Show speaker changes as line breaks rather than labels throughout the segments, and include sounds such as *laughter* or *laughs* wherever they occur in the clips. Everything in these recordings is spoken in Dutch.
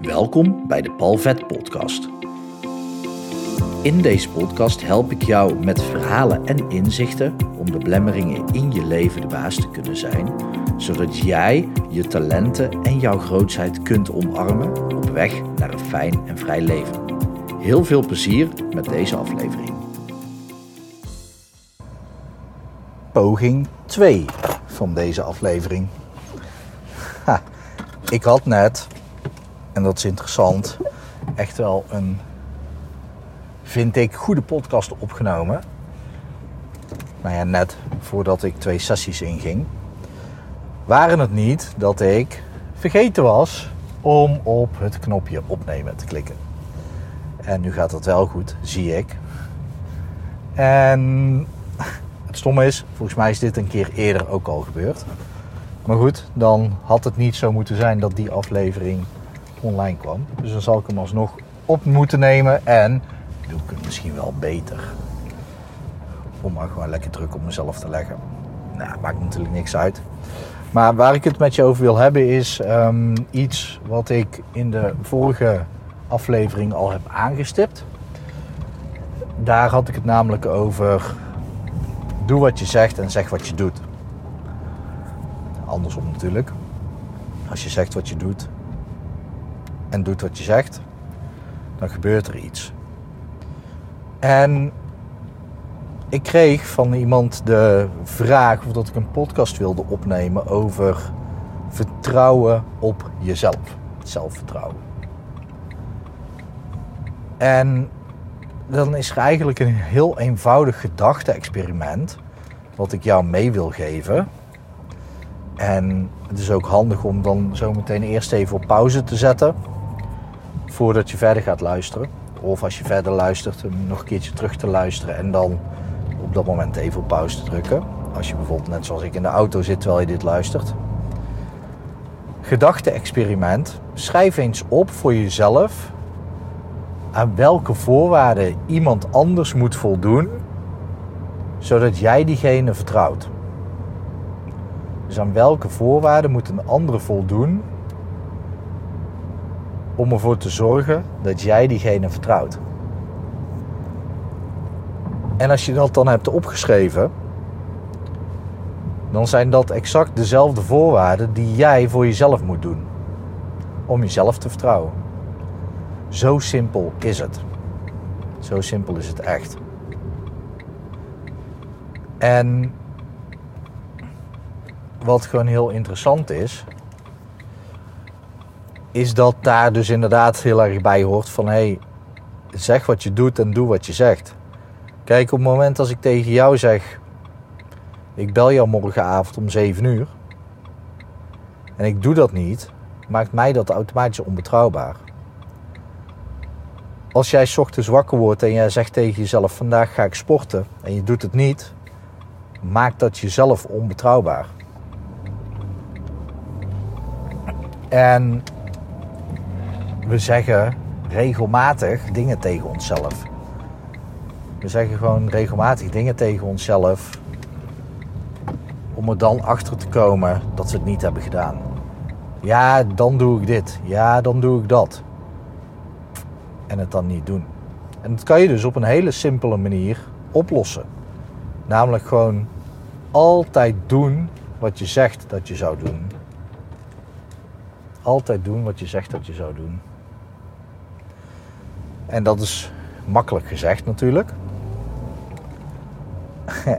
Welkom bij de Palvet Podcast. In deze podcast help ik jou met verhalen en inzichten om de blemmeringen in je leven de baas te kunnen zijn, zodat jij je talenten en jouw grootheid kunt omarmen op weg naar een fijn en vrij leven. Heel veel plezier met deze aflevering. Poging 2 van deze aflevering. Ik had net en dat is interessant, echt wel een, vind ik, goede podcast opgenomen. Nou ja, net voordat ik twee sessies inging. Waren het niet dat ik vergeten was om op het knopje opnemen te klikken. En nu gaat het wel goed, zie ik. En het stomme is, volgens mij is dit een keer eerder ook al gebeurd. Maar goed, dan had het niet zo moeten zijn dat die aflevering online kwam. Dus dan zal ik hem alsnog op moeten nemen en doe ik het misschien wel beter. Om maar gewoon lekker druk op mezelf te leggen. Nou, maakt natuurlijk niks uit. Maar waar ik het met je over wil hebben is ehm, iets wat ik in de vorige aflevering al heb aangestipt. Daar had ik het namelijk over doe wat je zegt en zeg wat je doet. Andersom natuurlijk. Als je zegt wat je doet, en doet wat je zegt, dan gebeurt er iets. En ik kreeg van iemand de vraag of dat ik een podcast wilde opnemen over vertrouwen op jezelf. Zelfvertrouwen. En dan is er eigenlijk een heel eenvoudig gedachte-experiment wat ik jou mee wil geven. En het is ook handig om dan zo meteen eerst even op pauze te zetten voordat je verder gaat luisteren. Of als je verder luistert, nog een keertje terug te luisteren en dan op dat moment even op pauze te drukken. Als je bijvoorbeeld net zoals ik in de auto zit terwijl je dit luistert. Gedachte-experiment. Schrijf eens op voor jezelf aan welke voorwaarden iemand anders moet voldoen, zodat jij diegene vertrouwt. Dus aan welke voorwaarden moet een andere voldoen om ervoor te zorgen dat jij diegene vertrouwt. En als je dat dan hebt opgeschreven, dan zijn dat exact dezelfde voorwaarden die jij voor jezelf moet doen. Om jezelf te vertrouwen. Zo simpel is het. Zo simpel is het echt. En wat gewoon heel interessant is, is dat daar dus inderdaad heel erg bij hoort van hé, hey, zeg wat je doet en doe wat je zegt. Kijk, op het moment als ik tegen jou zeg, ik bel jou morgenavond om 7 uur en ik doe dat niet, maakt mij dat automatisch onbetrouwbaar. Als jij ochtends wakker wordt en jij zegt tegen jezelf: vandaag ga ik sporten en je doet het niet, maakt dat jezelf onbetrouwbaar. En we zeggen regelmatig dingen tegen onszelf. We zeggen gewoon regelmatig dingen tegen onszelf. Om er dan achter te komen dat we het niet hebben gedaan. Ja, dan doe ik dit. Ja, dan doe ik dat. En het dan niet doen. En dat kan je dus op een hele simpele manier oplossen. Namelijk gewoon altijd doen wat je zegt dat je zou doen. Altijd doen wat je zegt dat je zou doen. En dat is makkelijk gezegd natuurlijk. *laughs*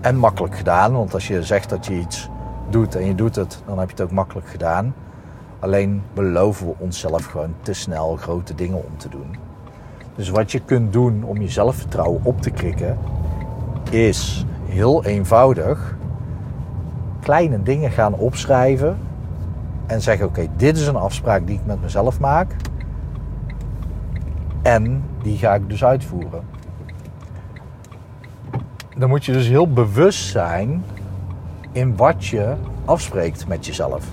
en makkelijk gedaan, want als je zegt dat je iets doet en je doet het, dan heb je het ook makkelijk gedaan. Alleen beloven we onszelf gewoon te snel grote dingen om te doen. Dus wat je kunt doen om je zelfvertrouwen op te krikken, is heel eenvoudig kleine dingen gaan opschrijven en zeggen: Oké, dit is een afspraak die ik met mezelf maak. En die ga ik dus uitvoeren. Dan moet je dus heel bewust zijn in wat je afspreekt met jezelf.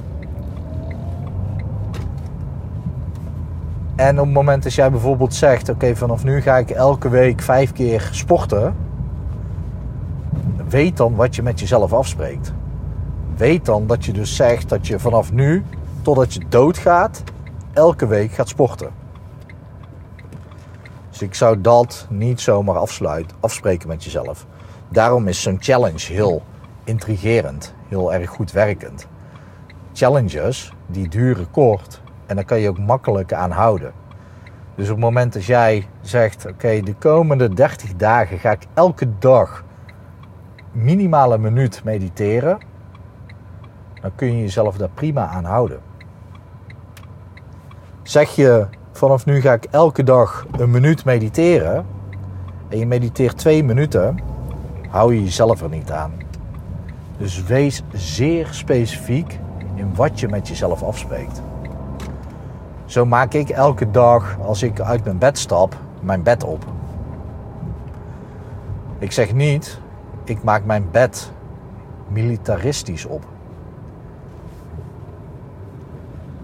En op het moment dat jij bijvoorbeeld zegt: Oké, vanaf nu ga ik elke week vijf keer sporten. Weet dan wat je met jezelf afspreekt. Weet dan dat je dus zegt dat je vanaf nu totdat je doodgaat elke week gaat sporten. Dus ik zou dat niet zomaar afsluiten, afspreken met jezelf. Daarom is zo'n challenge heel intrigerend, heel erg goed werkend. Challenges die duren kort en daar kan je ook makkelijk aan houden. Dus op het moment dat jij zegt: Oké, de komende 30 dagen ga ik elke dag minimaal een minuut mediteren, dan kun je jezelf daar prima aan houden. Zeg je vanaf nu ga ik elke dag een minuut mediteren en je mediteert twee minuten, hou je jezelf er niet aan. Dus wees zeer specifiek in wat je met jezelf afspreekt. Zo maak ik elke dag als ik uit mijn bed stap, mijn bed op. Ik zeg niet, ik maak mijn bed militaristisch op.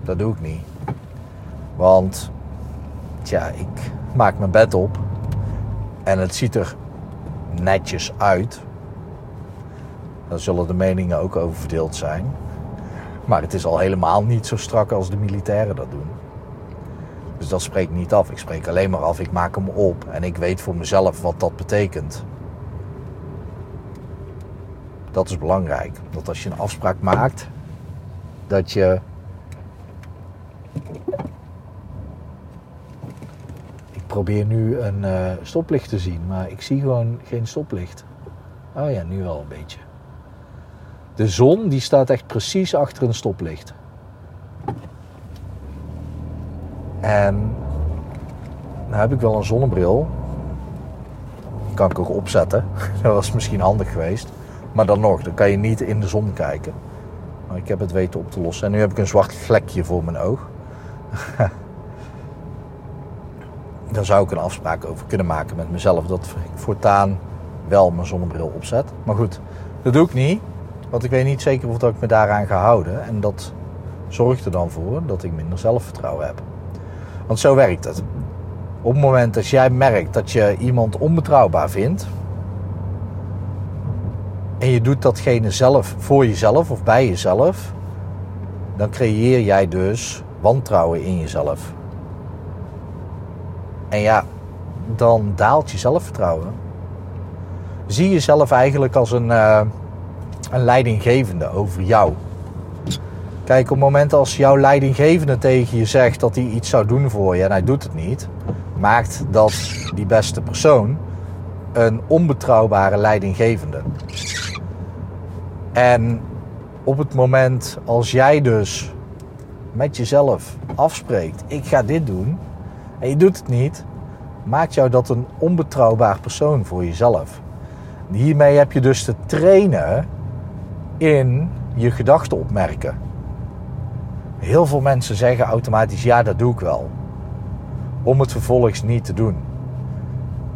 Dat doe ik niet. Want, tja, ik maak mijn bed op en het ziet er netjes uit. Dan zullen de meningen ook over verdeeld zijn. Maar het is al helemaal niet zo strak als de militairen dat doen. Dus dat spreek ik niet af. Ik spreek alleen maar af, ik maak hem op en ik weet voor mezelf wat dat betekent. Dat is belangrijk. Dat als je een afspraak maakt, dat je. Probeer nu een uh, stoplicht te zien, maar ik zie gewoon geen stoplicht. Oh ja, nu wel een beetje. De zon die staat echt precies achter een stoplicht. En dan heb ik wel een zonnebril. Die kan ik ook opzetten. *laughs* Dat was misschien handig geweest. Maar dan nog, dan kan je niet in de zon kijken. Maar ik heb het weten op te lossen. En nu heb ik een zwart vlekje voor mijn oog. *laughs* Daar zou ik een afspraak over kunnen maken met mezelf. Dat ik voortaan wel mijn zonnebril opzet. Maar goed, dat doe ik niet. Want ik weet niet zeker of ik me daaraan ga houden. En dat zorgt er dan voor dat ik minder zelfvertrouwen heb. Want zo werkt het. Op het moment dat jij merkt dat je iemand onbetrouwbaar vindt. En je doet datgene zelf voor jezelf of bij jezelf. Dan creëer jij dus wantrouwen in jezelf. En ja, dan daalt je zelfvertrouwen. Zie jezelf eigenlijk als een, uh, een leidinggevende over jou. Kijk, op het moment als jouw leidinggevende tegen je zegt dat hij iets zou doen voor je en hij doet het niet, maakt dat die beste persoon een onbetrouwbare leidinggevende. En op het moment als jij dus met jezelf afspreekt, ik ga dit doen, en je doet het niet, maakt jou dat een onbetrouwbaar persoon voor jezelf. Hiermee heb je dus te trainen in je gedachten opmerken. Heel veel mensen zeggen automatisch ja, dat doe ik wel. Om het vervolgens niet te doen.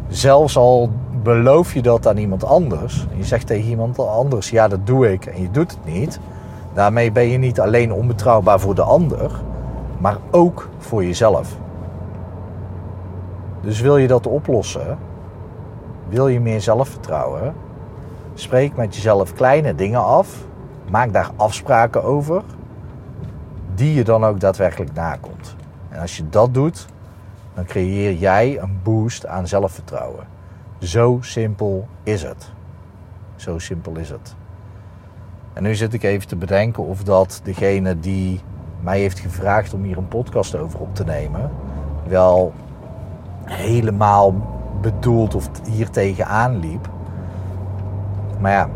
Zelfs al beloof je dat aan iemand anders. Je zegt tegen iemand anders ja, dat doe ik en je doet het niet. Daarmee ben je niet alleen onbetrouwbaar voor de ander, maar ook voor jezelf. Dus wil je dat oplossen? Wil je meer zelfvertrouwen? Spreek met jezelf kleine dingen af. Maak daar afspraken over die je dan ook daadwerkelijk nakomt. En als je dat doet, dan creëer jij een boost aan zelfvertrouwen. Zo simpel is het. Zo simpel is het. En nu zit ik even te bedenken of dat degene die mij heeft gevraagd om hier een podcast over op te nemen, wel helemaal bedoeld of hier tegenaan liep. Maar ja,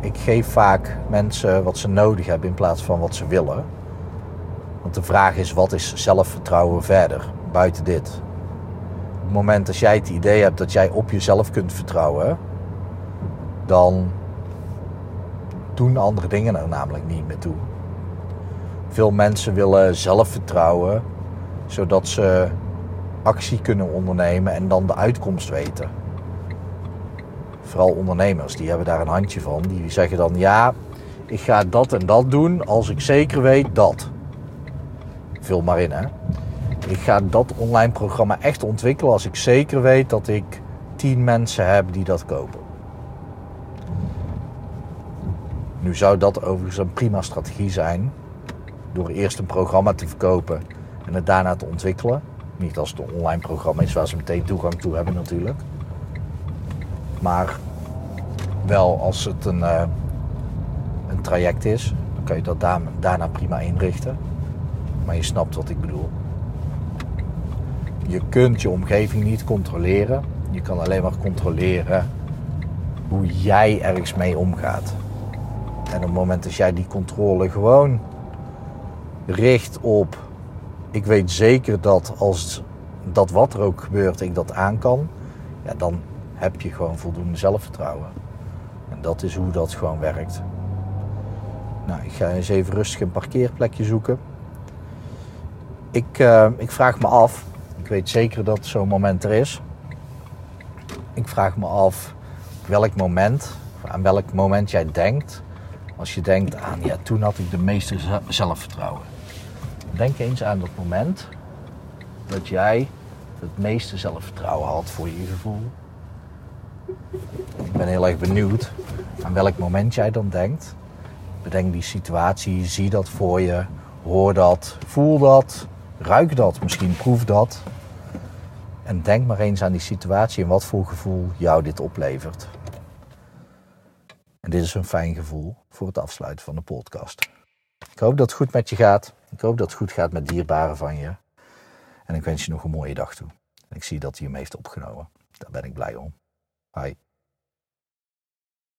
ik geef vaak mensen wat ze nodig hebben in plaats van wat ze willen. Want de vraag is, wat is zelfvertrouwen verder, buiten dit? Op het moment dat jij het idee hebt dat jij op jezelf kunt vertrouwen, dan doen andere dingen er namelijk niet meer toe. Veel mensen willen zelfvertrouwen, zodat ze actie kunnen ondernemen en dan de uitkomst weten. Vooral ondernemers, die hebben daar een handje van. Die zeggen dan, ja, ik ga dat en dat doen als ik zeker weet dat vul maar in hè. Ik ga dat online programma echt ontwikkelen als ik zeker weet dat ik 10 mensen heb die dat kopen. Nu zou dat overigens een prima strategie zijn. Door eerst een programma te verkopen En het daarna te ontwikkelen. Niet als het een online programma is waar ze meteen toegang toe hebben natuurlijk. Maar wel als het een, uh, een traject is, dan kan je dat daarna prima inrichten. Maar je snapt wat ik bedoel. Je kunt je omgeving niet controleren. Je kan alleen maar controleren hoe jij ergens mee omgaat. En op het moment dat jij die controle gewoon richt op. Ik weet zeker dat als dat wat er ook gebeurt, ik dat aan kan. Ja, dan heb je gewoon voldoende zelfvertrouwen. En dat is hoe dat gewoon werkt. Nou, ik ga eens even rustig een parkeerplekje zoeken. Ik, uh, ik vraag me af, ik weet zeker dat zo'n moment er is. Ik vraag me af welk moment, aan welk moment jij denkt. Als je denkt aan, ja, toen had ik de meeste zelfvertrouwen. Denk eens aan dat moment dat jij het meeste zelfvertrouwen had voor je gevoel. Ik ben heel erg benieuwd aan welk moment jij dan denkt. Bedenk die situatie, zie dat voor je, hoor dat, voel dat, ruik dat, misschien proef dat. En denk maar eens aan die situatie en wat voor gevoel jou dit oplevert. En dit is een fijn gevoel voor het afsluiten van de podcast. Ik hoop dat het goed met je gaat. Ik hoop dat het goed gaat met dierbaren van je. En ik wens je nog een mooie dag toe. En ik zie dat hij hem heeft opgenomen. Daar ben ik blij om. Bye.